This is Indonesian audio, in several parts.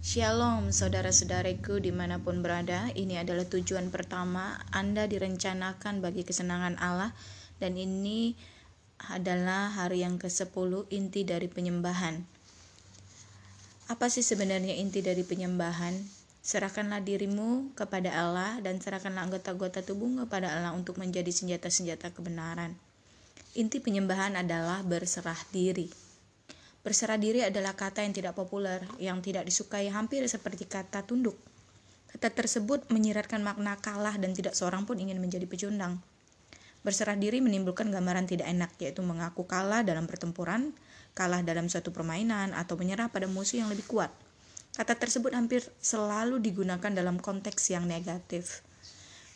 Shalom saudara-saudariku di mana pun berada Ini adalah tujuan pertama Anda direncanakan bagi kesenangan Allah Dan ini adalah hari yang ke-10 inti dari penyembahan Apa sih sebenarnya inti dari penyembahan? Serahkanlah dirimu kepada Allah dan serahkanlah anggota-anggota tubuhmu kepada Allah untuk menjadi senjata-senjata kebenaran. Inti penyembahan adalah berserah diri. Berserah diri adalah kata yang tidak populer, yang tidak disukai hampir seperti kata tunduk. Kata tersebut menyiratkan makna kalah dan tidak seorang pun ingin menjadi pecundang. Berserah diri menimbulkan gambaran tidak enak, yaitu mengaku kalah dalam pertempuran, kalah dalam suatu permainan, atau menyerah pada musuh yang lebih kuat. Kata tersebut hampir selalu digunakan dalam konteks yang negatif.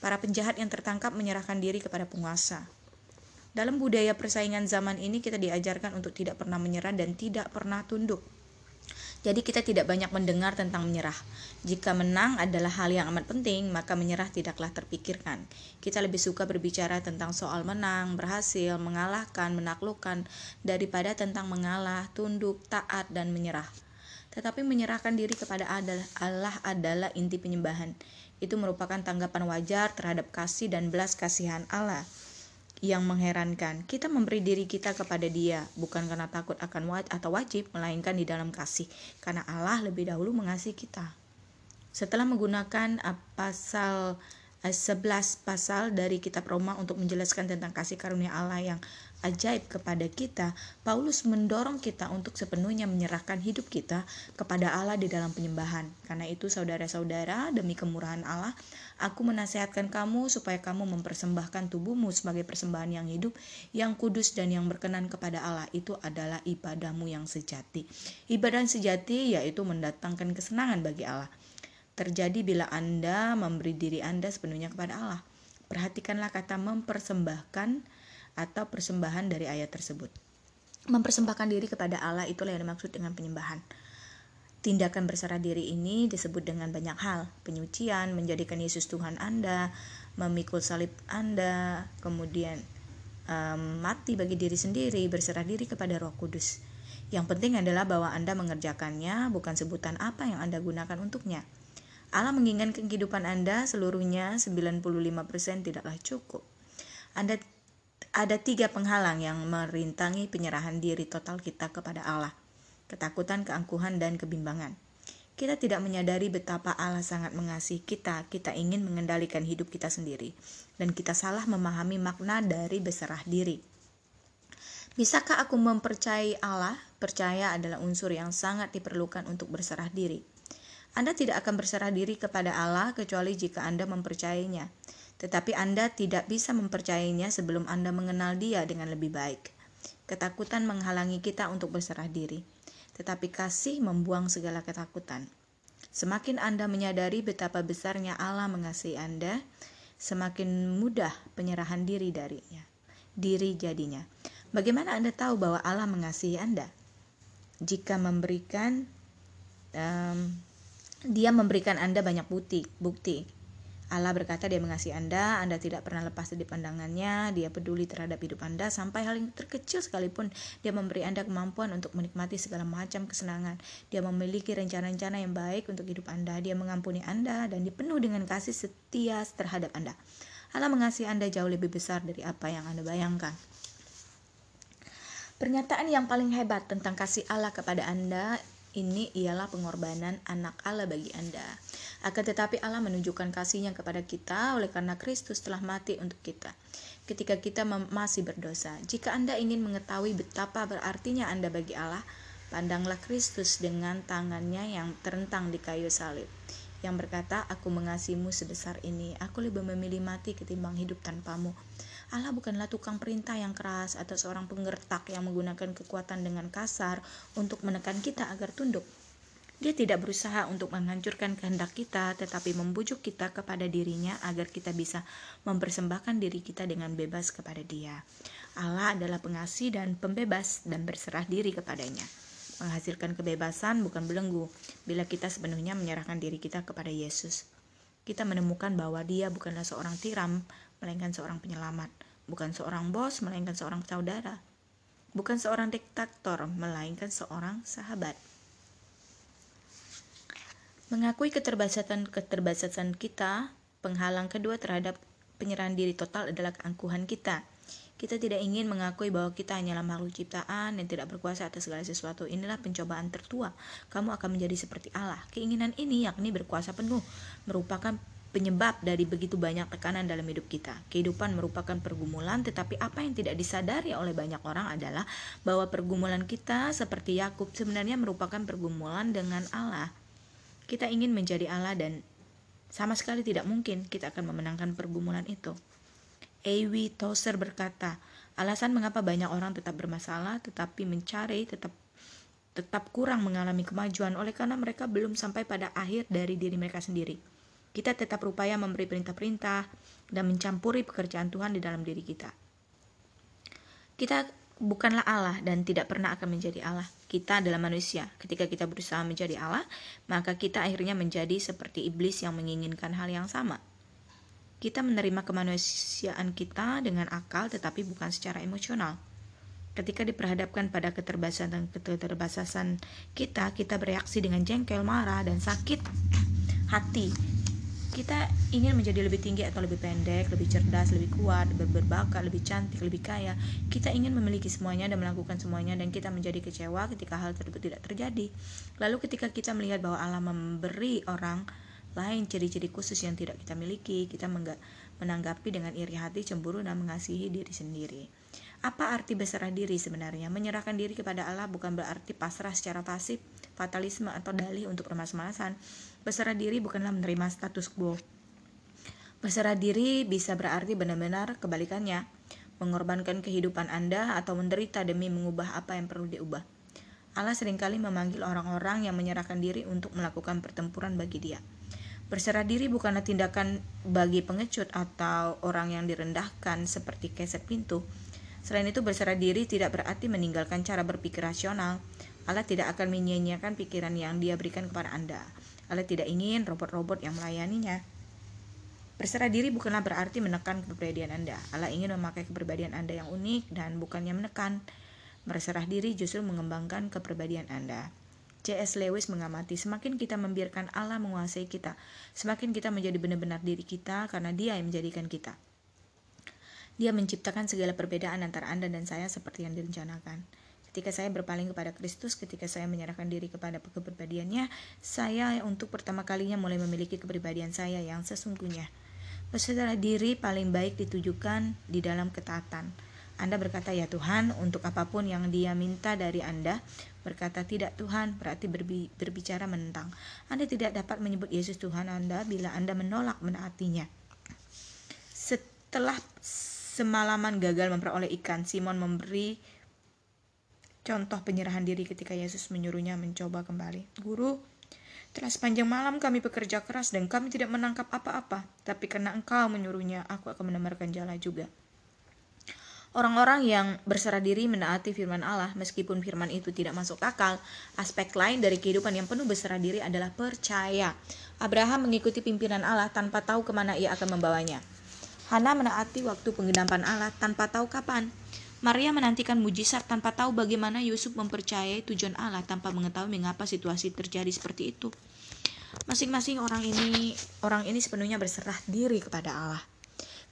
Para penjahat yang tertangkap menyerahkan diri kepada penguasa. Dalam budaya persaingan zaman ini kita diajarkan untuk tidak pernah menyerah dan tidak pernah tunduk. Jadi kita tidak banyak mendengar tentang menyerah. Jika menang adalah hal yang amat penting, maka menyerah tidaklah terpikirkan. Kita lebih suka berbicara tentang soal menang, berhasil, mengalahkan, menaklukkan, daripada tentang mengalah, tunduk, taat, dan menyerah. Tetapi menyerahkan diri kepada Allah adalah inti penyembahan. Itu merupakan tanggapan wajar terhadap kasih dan belas kasihan Allah yang mengherankan. Kita memberi diri kita kepada Dia bukan karena takut akan wajib atau wajib, melainkan di dalam kasih, karena Allah lebih dahulu mengasihi kita. Setelah menggunakan uh, pasal 11 uh, pasal dari kitab Roma untuk menjelaskan tentang kasih karunia Allah yang ajaib kepada kita, Paulus mendorong kita untuk sepenuhnya menyerahkan hidup kita kepada Allah di dalam penyembahan. Karena itu saudara-saudara, demi kemurahan Allah, aku menasehatkan kamu supaya kamu mempersembahkan tubuhmu sebagai persembahan yang hidup, yang kudus dan yang berkenan kepada Allah. Itu adalah ibadahmu yang sejati. Ibadah sejati yaitu mendatangkan kesenangan bagi Allah. Terjadi bila Anda memberi diri Anda sepenuhnya kepada Allah. Perhatikanlah kata mempersembahkan atau persembahan dari ayat tersebut. Mempersembahkan diri kepada Allah itulah yang dimaksud dengan penyembahan. Tindakan berserah diri ini disebut dengan banyak hal, penyucian, menjadikan Yesus Tuhan Anda, memikul salib Anda, kemudian um, mati bagi diri sendiri, berserah diri kepada Roh Kudus. Yang penting adalah bahwa Anda mengerjakannya, bukan sebutan apa yang Anda gunakan untuknya. Allah menginginkan kehidupan Anda seluruhnya 95% tidaklah cukup. Anda ada tiga penghalang yang merintangi penyerahan diri total kita kepada Allah. Ketakutan, keangkuhan, dan kebimbangan. Kita tidak menyadari betapa Allah sangat mengasihi kita. Kita ingin mengendalikan hidup kita sendiri. Dan kita salah memahami makna dari berserah diri. Bisakah aku mempercayai Allah? Percaya adalah unsur yang sangat diperlukan untuk berserah diri. Anda tidak akan berserah diri kepada Allah kecuali jika Anda mempercayainya tetapi Anda tidak bisa mempercayainya sebelum Anda mengenal Dia dengan lebih baik. Ketakutan menghalangi kita untuk berserah diri, tetapi kasih membuang segala ketakutan. Semakin Anda menyadari betapa besarnya Allah mengasihi Anda, semakin mudah penyerahan diri darinya. Diri jadinya. Bagaimana Anda tahu bahwa Allah mengasihi Anda? Jika memberikan um, dia memberikan Anda banyak bukti, bukti Allah berkata dia mengasihi Anda, Anda tidak pernah lepas dari pandangannya, dia peduli terhadap hidup Anda, sampai hal yang terkecil sekalipun dia memberi Anda kemampuan untuk menikmati segala macam kesenangan. Dia memiliki rencana-rencana yang baik untuk hidup Anda, dia mengampuni Anda, dan dipenuh dengan kasih setia terhadap Anda. Allah mengasihi Anda jauh lebih besar dari apa yang Anda bayangkan. Pernyataan yang paling hebat tentang kasih Allah kepada Anda ini ialah pengorbanan anak Allah bagi Anda. Akan tetapi Allah menunjukkan kasihnya kepada kita oleh karena Kristus telah mati untuk kita. Ketika kita masih berdosa, jika Anda ingin mengetahui betapa berartinya Anda bagi Allah, pandanglah Kristus dengan tangannya yang terentang di kayu salib yang berkata, Aku mengasihimu sebesar ini, aku lebih memilih mati ketimbang hidup tanpamu. Allah bukanlah tukang perintah yang keras atau seorang penggertak yang menggunakan kekuatan dengan kasar untuk menekan kita agar tunduk. Dia tidak berusaha untuk menghancurkan kehendak kita, tetapi membujuk kita kepada dirinya agar kita bisa mempersembahkan diri kita dengan bebas kepada dia. Allah adalah pengasih dan pembebas dan berserah diri kepadanya. Menghasilkan kebebasan bukan belenggu bila kita sepenuhnya menyerahkan diri kita kepada Yesus. Kita menemukan bahwa dia bukanlah seorang tiram, melainkan seorang penyelamat. Bukan seorang bos, melainkan seorang saudara. Bukan seorang diktator, melainkan seorang sahabat. Mengakui keterbatasan-keterbatasan kita, penghalang kedua terhadap penyerahan diri total adalah keangkuhan kita. Kita tidak ingin mengakui bahwa kita hanyalah makhluk ciptaan yang tidak berkuasa atas segala sesuatu. Inilah pencobaan tertua. Kamu akan menjadi seperti Allah. Keinginan ini yakni berkuasa penuh merupakan penyebab dari begitu banyak tekanan dalam hidup kita. Kehidupan merupakan pergumulan, tetapi apa yang tidak disadari oleh banyak orang adalah bahwa pergumulan kita seperti Yakub sebenarnya merupakan pergumulan dengan Allah. Kita ingin menjadi Allah dan sama sekali tidak mungkin kita akan memenangkan pergumulan itu. Ewi Tozer berkata, alasan mengapa banyak orang tetap bermasalah tetapi mencari tetap tetap kurang mengalami kemajuan oleh karena mereka belum sampai pada akhir dari diri mereka sendiri. Kita tetap berupaya memberi perintah-perintah dan mencampuri pekerjaan Tuhan di dalam diri kita. Kita bukanlah Allah dan tidak pernah akan menjadi Allah. Kita adalah manusia. Ketika kita berusaha menjadi Allah, maka kita akhirnya menjadi seperti iblis yang menginginkan hal yang sama. Kita menerima kemanusiaan kita dengan akal tetapi bukan secara emosional. Ketika diperhadapkan pada keterbatasan keterbatasan kita, kita bereaksi dengan jengkel, marah, dan sakit hati. Kita ingin menjadi lebih tinggi atau lebih pendek, lebih cerdas, lebih kuat, lebih berbakat, lebih cantik, lebih kaya. Kita ingin memiliki semuanya dan melakukan semuanya dan kita menjadi kecewa ketika hal tersebut tidak terjadi. Lalu ketika kita melihat bahwa Allah memberi orang lain ciri-ciri khusus yang tidak kita miliki, kita menanggapi dengan iri hati, cemburu, dan mengasihi diri sendiri. Apa arti berserah diri sebenarnya? Menyerahkan diri kepada Allah bukan berarti pasrah secara pasif, fatalisme, atau dalih untuk permasalahan. Berserah diri bukanlah menerima status quo. Berserah diri bisa berarti benar-benar kebalikannya, mengorbankan kehidupan Anda atau menderita demi mengubah apa yang perlu diubah. Allah sering kali memanggil orang-orang yang menyerahkan diri untuk melakukan pertempuran bagi dia. Berserah diri bukanlah tindakan bagi pengecut atau orang yang direndahkan seperti keset pintu. Selain itu berserah diri tidak berarti meninggalkan cara berpikir rasional. Allah tidak akan menyia-nyiakan pikiran yang dia berikan kepada Anda. Allah tidak ingin robot-robot yang melayaninya. Berserah diri bukanlah berarti menekan kepribadian Anda. Allah ingin memakai kepribadian Anda yang unik dan bukannya menekan. Berserah diri justru mengembangkan kepribadian Anda. C.S. Lewis mengamati, semakin kita membiarkan Allah menguasai kita, semakin kita menjadi benar-benar diri kita karena dia yang menjadikan kita. Dia menciptakan segala perbedaan antara Anda dan saya seperti yang direncanakan. Ketika saya berpaling kepada Kristus, ketika saya menyerahkan diri kepada kepribadiannya, saya untuk pertama kalinya mulai memiliki kepribadian saya yang sesungguhnya. Berserah diri paling baik ditujukan di dalam ketaatan. Anda berkata, "Ya Tuhan, untuk apa pun yang Dia minta dari Anda, berkata tidak Tuhan berarti berbi berbicara menentang. Anda tidak dapat menyebut Yesus Tuhan Anda bila Anda menolak menaatinya. Setelah semalaman gagal memperoleh ikan, Simon memberi contoh penyerahan diri ketika Yesus menyuruhnya mencoba kembali. Guru, telah sepanjang malam kami bekerja keras dan kami tidak menangkap apa-apa, tapi karena engkau menyuruhnya, aku akan menemarkan jala juga. Orang-orang yang berserah diri menaati firman Allah, meskipun firman itu tidak masuk akal, aspek lain dari kehidupan yang penuh berserah diri adalah percaya. Abraham mengikuti pimpinan Allah tanpa tahu ke mana ia akan membawanya. Hana menaati waktu penggenapan Allah tanpa tahu kapan. Maria menantikan mujizat tanpa tahu bagaimana Yusuf mempercayai tujuan Allah tanpa mengetahui mengapa situasi terjadi seperti itu. Masing-masing orang ini orang ini sepenuhnya berserah diri kepada Allah.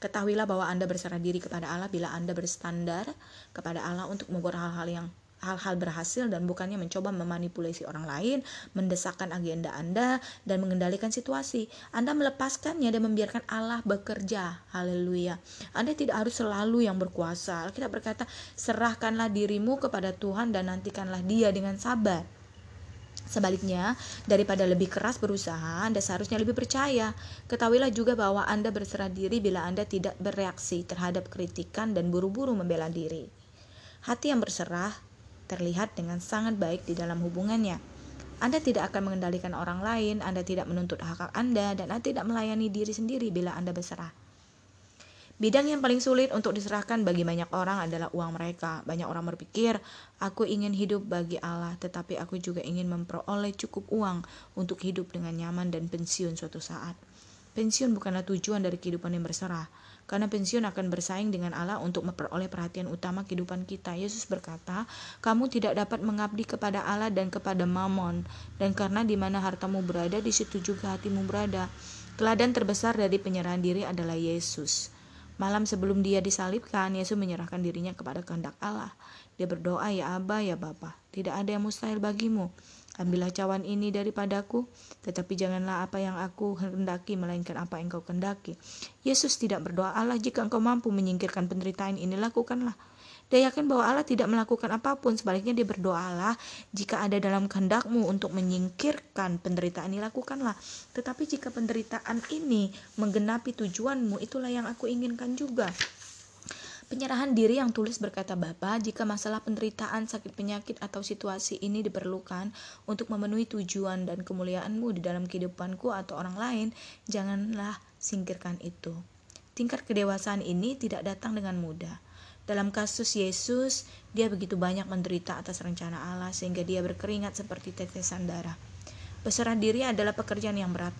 Ketahuilah bahwa Anda berserah diri kepada Allah bila Anda berstandar kepada Allah untuk membuat hal-hal yang hal-hal berhasil dan bukannya mencoba memanipulasi orang lain, mendesakkan agenda Anda dan mengendalikan situasi. Anda melepaskannya dan membiarkan Allah bekerja. Haleluya. Anda tidak harus selalu yang berkuasa. Kita berkata, serahkanlah dirimu kepada Tuhan dan nantikanlah Dia dengan sabar. Sebaliknya, daripada lebih keras berusaha, Anda seharusnya lebih percaya. Ketahuilah juga bahwa Anda berserah diri bila Anda tidak bereaksi terhadap kritikan dan buru-buru membela diri. Hati yang berserah terlihat dengan sangat baik di dalam hubungannya. Anda tidak akan mengendalikan orang lain, Anda tidak menuntut hak-hak Anda, dan Anda tidak melayani diri sendiri bila Anda berserah. Bidang yang paling sulit untuk diserahkan bagi banyak orang adalah uang mereka. Banyak orang berpikir, aku ingin hidup bagi Allah, tetapi aku juga ingin memperoleh cukup uang untuk hidup dengan nyaman dan pensiun suatu saat. Pensiun bukanlah tujuan dari kehidupan yang berserah. Karena pensiun akan bersaing dengan Allah untuk memperoleh perhatian utama kehidupan kita. Yesus berkata, "Kamu tidak dapat mengabdi kepada Allah dan kepada Mammon, dan karena di mana hartamu berada, di situ juga hatimu berada." Teladan terbesar dari penyerahan diri adalah Yesus. Malam sebelum dia disalibkan, Yesus menyerahkan dirinya kepada kehendak Allah. Dia berdoa, "Ya Aba, ya Bapa, tidak ada yang mustahil bagimu. Ambillah cawan ini daripadaku, tetapi janganlah apa yang aku hendaki, melainkan apa yang kau kendaki. Yesus tidak berdoa Allah jika engkau mampu menyingkirkan penderitaan ini, lakukanlah. Dia yakin bahwa Allah tidak melakukan apa pun, sebaliknya dia berdoa Allah jika ada dalam kehendakmu untuk menyingkirkan penderitaan ini, lakukanlah. Tetapi jika penderitaan ini menggenapi tujuanmu, itulah yang aku inginkan juga. Penyerahan diri yang tulis berkata Bapa, jika masalah penderitaan, sakit penyakit, atau situasi ini diperlukan untuk memenuhi tujuan dan kemuliaanmu di dalam kehidupanku atau orang lain, janganlah singkirkan itu. Tingkat kedewasaan ini tidak datang dengan mudah. Dalam kasus Yesus, dia begitu banyak menderita atas rencana Allah sehingga dia berkeringat seperti tetesan darah. Berserah diri adalah pekerjaan yang berat.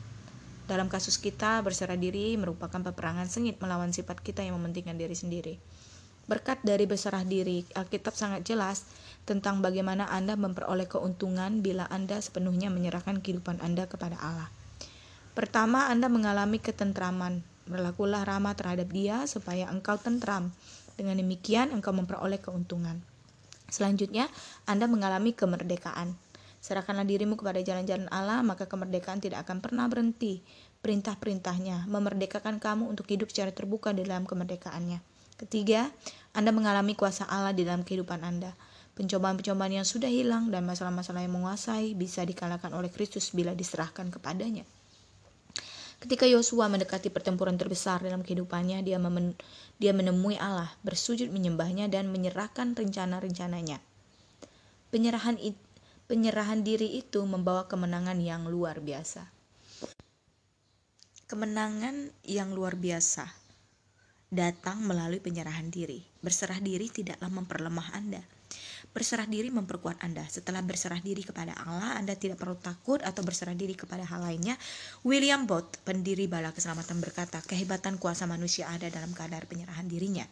Dalam kasus kita, berserah diri merupakan peperangan sengit melawan sifat kita yang mementingkan diri sendiri. Berkat dari berserah diri, Alkitab sangat jelas tentang bagaimana Anda memperoleh keuntungan bila Anda sepenuhnya menyerahkan kehidupan Anda kepada Allah. Pertama, Anda mengalami ketentraman. Berlakulah ramah terhadap dia supaya engkau tentram. Dengan demikian, engkau memperoleh keuntungan. Selanjutnya, Anda mengalami kemerdekaan. Serahkanlah dirimu kepada jalan-jalan Allah, maka kemerdekaan tidak akan pernah berhenti. Perintah-perintahnya memerdekakan kamu untuk hidup secara terbuka dalam kemerdekaannya. Ketiga, Anda mengalami kuasa Allah di dalam kehidupan Anda. Pencobaan-pencobaan yang sudah hilang dan masalah-masalah yang menguasai bisa dikalahkan oleh Kristus bila diserahkan kepadanya. Ketika Yosua mendekati pertempuran terbesar dalam kehidupannya, dia, memen dia menemui Allah, bersujud menyembahnya dan menyerahkan rencana-rencananya. Penyerahan, penyerahan diri itu membawa kemenangan yang luar biasa. Kemenangan yang luar biasa datang melalui penyerahan diri. Berserah diri tidaklah memperlemah Anda. Berserah diri memperkuat Anda. Setelah berserah diri kepada Allah, Anda tidak perlu takut atau berserah diri kepada hal lainnya. William Bott, pendiri Bala Keselamatan berkata, kehebatan kuasa manusia ada dalam kadar penyerahan dirinya.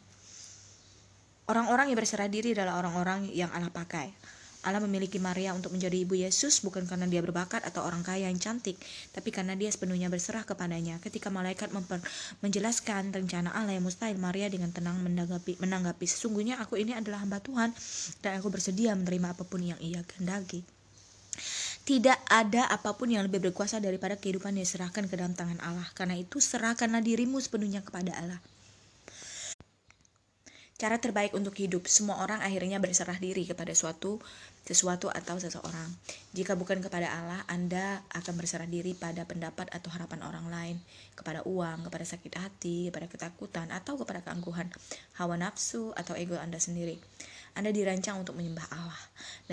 Orang-orang yang berserah diri adalah orang-orang yang Allah pakai. Allah memiliki Maria untuk menjadi ibu Yesus bukan karena dia berbakat atau orang kaya yang cantik, tapi karena dia sepenuhnya berserah kepadanya. Ketika malaikat menjelaskan rencana Allah yang mustahil, Maria dengan tenang menanggapi, menanggapi sesungguhnya aku ini adalah hamba Tuhan dan aku bersedia menerima apa pun yang ia kehendaki. Tidak ada apa pun yang lebih berkuasa daripada kehidupan yang diserahkan ke dalam tangan Allah. Karena itu serahkanlah dirimu sepenuhnya kepada Allah. Cara terbaik untuk hidup, semua orang akhirnya berserah diri kepada suatu sesuatu atau seseorang. Jika bukan kepada Allah, Anda akan berserah diri pada pendapat atau harapan orang lain, kepada uang, kepada sakit hati, kepada ketakutan, atau kepada keangkuhan, hawa nafsu, atau ego Anda sendiri. Anda dirancang untuk menyembah Allah,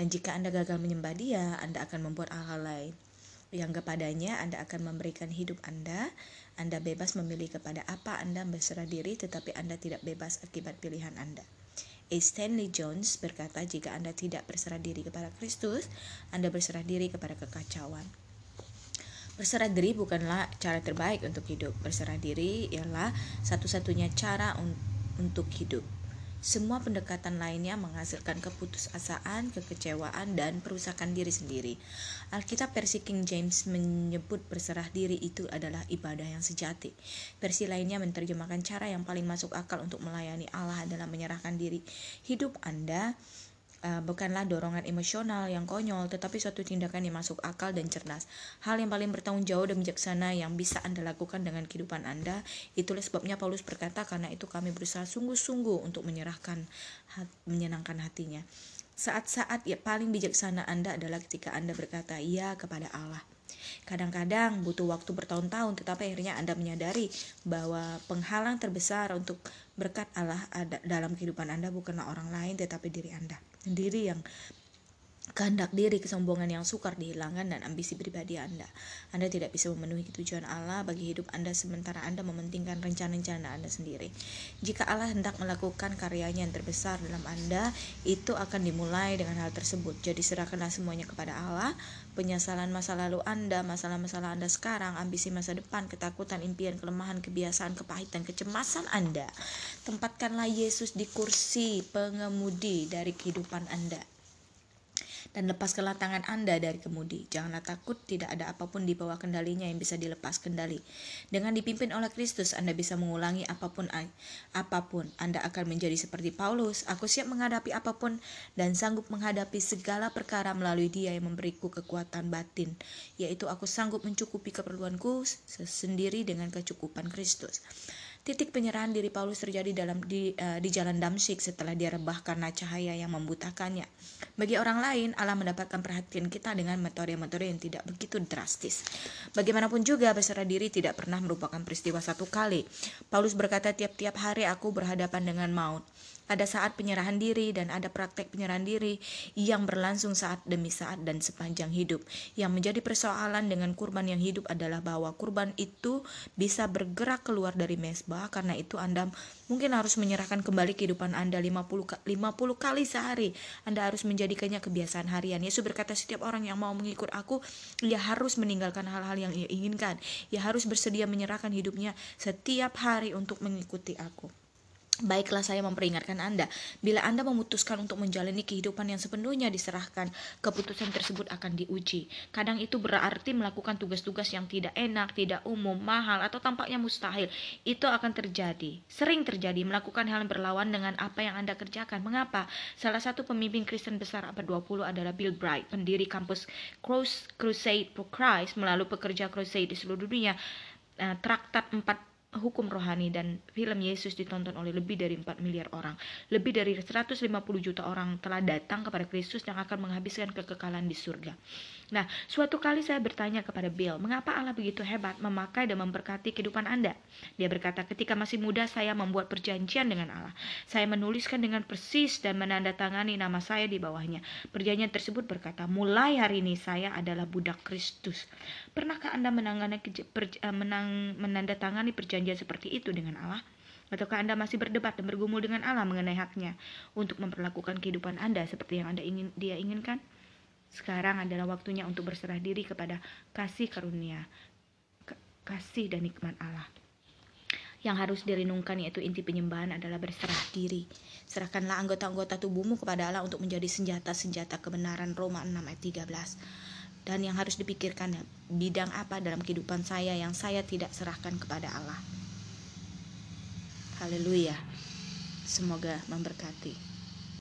dan jika Anda gagal menyembah Dia, Anda akan membuat hal-hal lain yang kepadanya Anda akan memberikan hidup Anda. Anda bebas memilih kepada apa Anda berserah diri, tetapi Anda tidak bebas akibat pilihan Anda. A. Stanley Jones berkata, jika Anda tidak berserah diri kepada Kristus, Anda berserah diri kepada kekacauan. Berserah diri bukanlah cara terbaik untuk hidup. Berserah diri ialah satu-satunya cara un untuk hidup. Semua pendekatan lainnya menghasilkan keputusasaan, kekecewaan, dan perusakan diri sendiri. Alkitab versi King James menyebut berserah diri itu adalah ibadah yang sejati. Versi lainnya menerjemahkan cara yang paling masuk akal untuk melayani Allah adalah menyerahkan diri. Hidup Anda uh, bukanlah dorongan emosional yang konyol, tetapi suatu tindakan yang masuk akal dan cerdas. Hal yang paling bertanggung jawab dan bijaksana yang bisa Anda lakukan dengan kehidupan Anda. Itulah sebabnya Paulus berkata, karena itu kami berusaha sungguh-sungguh untuk menyerahkan, hat, menyenangkan hatinya. Saat-saat yang paling bijaksana Anda adalah ketika Anda berkata iya kepada Allah. Kadang-kadang butuh waktu bertahun-tahun, tetapi akhirnya Anda menyadari bahwa penghalang terbesar untuk berkat Allah dalam kehidupan Anda bukanlah orang lain, tetapi diri Anda sendiri yang kehendak diri, kesombongan yang sukar dihilangkan, dan ambisi pribadi Anda. Anda tidak bisa memenuhi tujuan Allah bagi hidup Anda sementara Anda mementingkan rencana-rencana Anda sendiri. Jika Allah hendak melakukan karyanya yang terbesar dalam Anda, itu akan dimulai dengan hal tersebut. Jadi serahkanlah semuanya kepada Allah, penyesalan masa lalu Anda, masalah-masalah Anda sekarang, ambisi masa depan, ketakutan, impian, kelemahan, kebiasaan, kepahitan, kecemasan Anda. Tempatkanlah Yesus di kursi pengemudi dari kehidupan Anda dan lepaskanlah tangan Anda dari kemudi. Janganlah takut, tidak ada apa pun di bawah kendalinya yang bisa dilepas kendali. Dengan dipimpin oleh Kristus, Anda bisa mengulangi apa pun apa pun. Anda akan menjadi seperti Paulus, aku siap menghadapi apa pun dan sanggup menghadapi segala perkara melalui Dia yang memberiku kekuatan batin, yaitu aku sanggup mencukupi keperluanku sendiri dengan kecukupan Kristus. Titik penyerahan diri Paulus terjadi dalam di, uh, di jalan Damsyik setelah dia rebah karena cahaya yang membutakannya. Bagi orang lain, Allah mendapatkan perhatian kita dengan metode-metode yang tidak begitu drastis. Bagaimanapun juga, berserah diri tidak pernah merupakan peristiwa satu kali. Paulus berkata, tiap-tiap hari aku berhadapan dengan maut ada saat penyerahan diri dan ada praktek penyerahan diri yang berlangsung saat demi saat dan sepanjang hidup. Yang menjadi persoalan dengan kurban yang hidup adalah bahwa kurban itu bisa bergerak keluar dari mesbah karena itu Anda mungkin harus menyerahkan kembali kehidupan Anda 50 50 kali sehari. Anda harus menjadikannya kebiasaan harian. Yesus berkata setiap orang yang mau mengikut aku, ia harus meninggalkan hal-hal yang ia inginkan. Ia harus bersedia menyerahkan hidupnya setiap hari untuk mengikuti aku. Baiklah saya memperingatkan Anda, bila Anda memutuskan untuk menjalani kehidupan yang sepenuhnya diserahkan, keputusan tersebut akan diuji. Kadang itu berarti melakukan tugas-tugas yang tidak enak, tidak umum, mahal, atau tampaknya mustahil. Itu akan terjadi. Sering terjadi melakukan hal yang berlawan dengan apa yang Anda kerjakan. Mengapa? Salah satu pemimpin Kristen besar abad 20 adalah Bill Bright, pendiri kampus Cross Crusade for Christ melalui pekerja crusade di seluruh dunia. Uh, traktat 4 hukum rohani dan film Yesus ditonton oleh lebih dari 4 miliar orang. Lebih dari 150 juta orang telah datang kepada Kristus yang akan menghabiskan kekekalan di surga. Nah, suatu kali saya bertanya kepada Bill, mengapa Allah begitu hebat memakai dan memberkati kehidupan Anda? Dia berkata, ketika masih muda saya membuat perjanjian dengan Allah. Saya menuliskan dengan persis dan menandatangani nama saya di bawahnya. Perjanjian tersebut berkata, mulai hari ini saya adalah budak Kristus. Pernahkah Anda menangani, eh, menang, menandatangani perjanjian seperti itu dengan Allah? Ataukah Anda masih berdebat dan bergumul dengan Allah mengenai haknya untuk memperlakukan kehidupan Anda seperti yang Anda ingin dia inginkan? Sekarang adalah waktunya untuk berserah diri kepada kasih karunia, kasih dan nikmat Allah. Yang harus direnungkan yaitu inti penyembahan adalah berserah diri. Serahkanlah anggota-anggota tubuhmu kepada Allah untuk menjadi senjata-senjata kebenaran Roma 6 ayat 13. Dan yang harus dipikirkan bidang apa dalam kehidupan saya yang saya tidak serahkan kepada Allah. Haleluya. Semoga memberkati.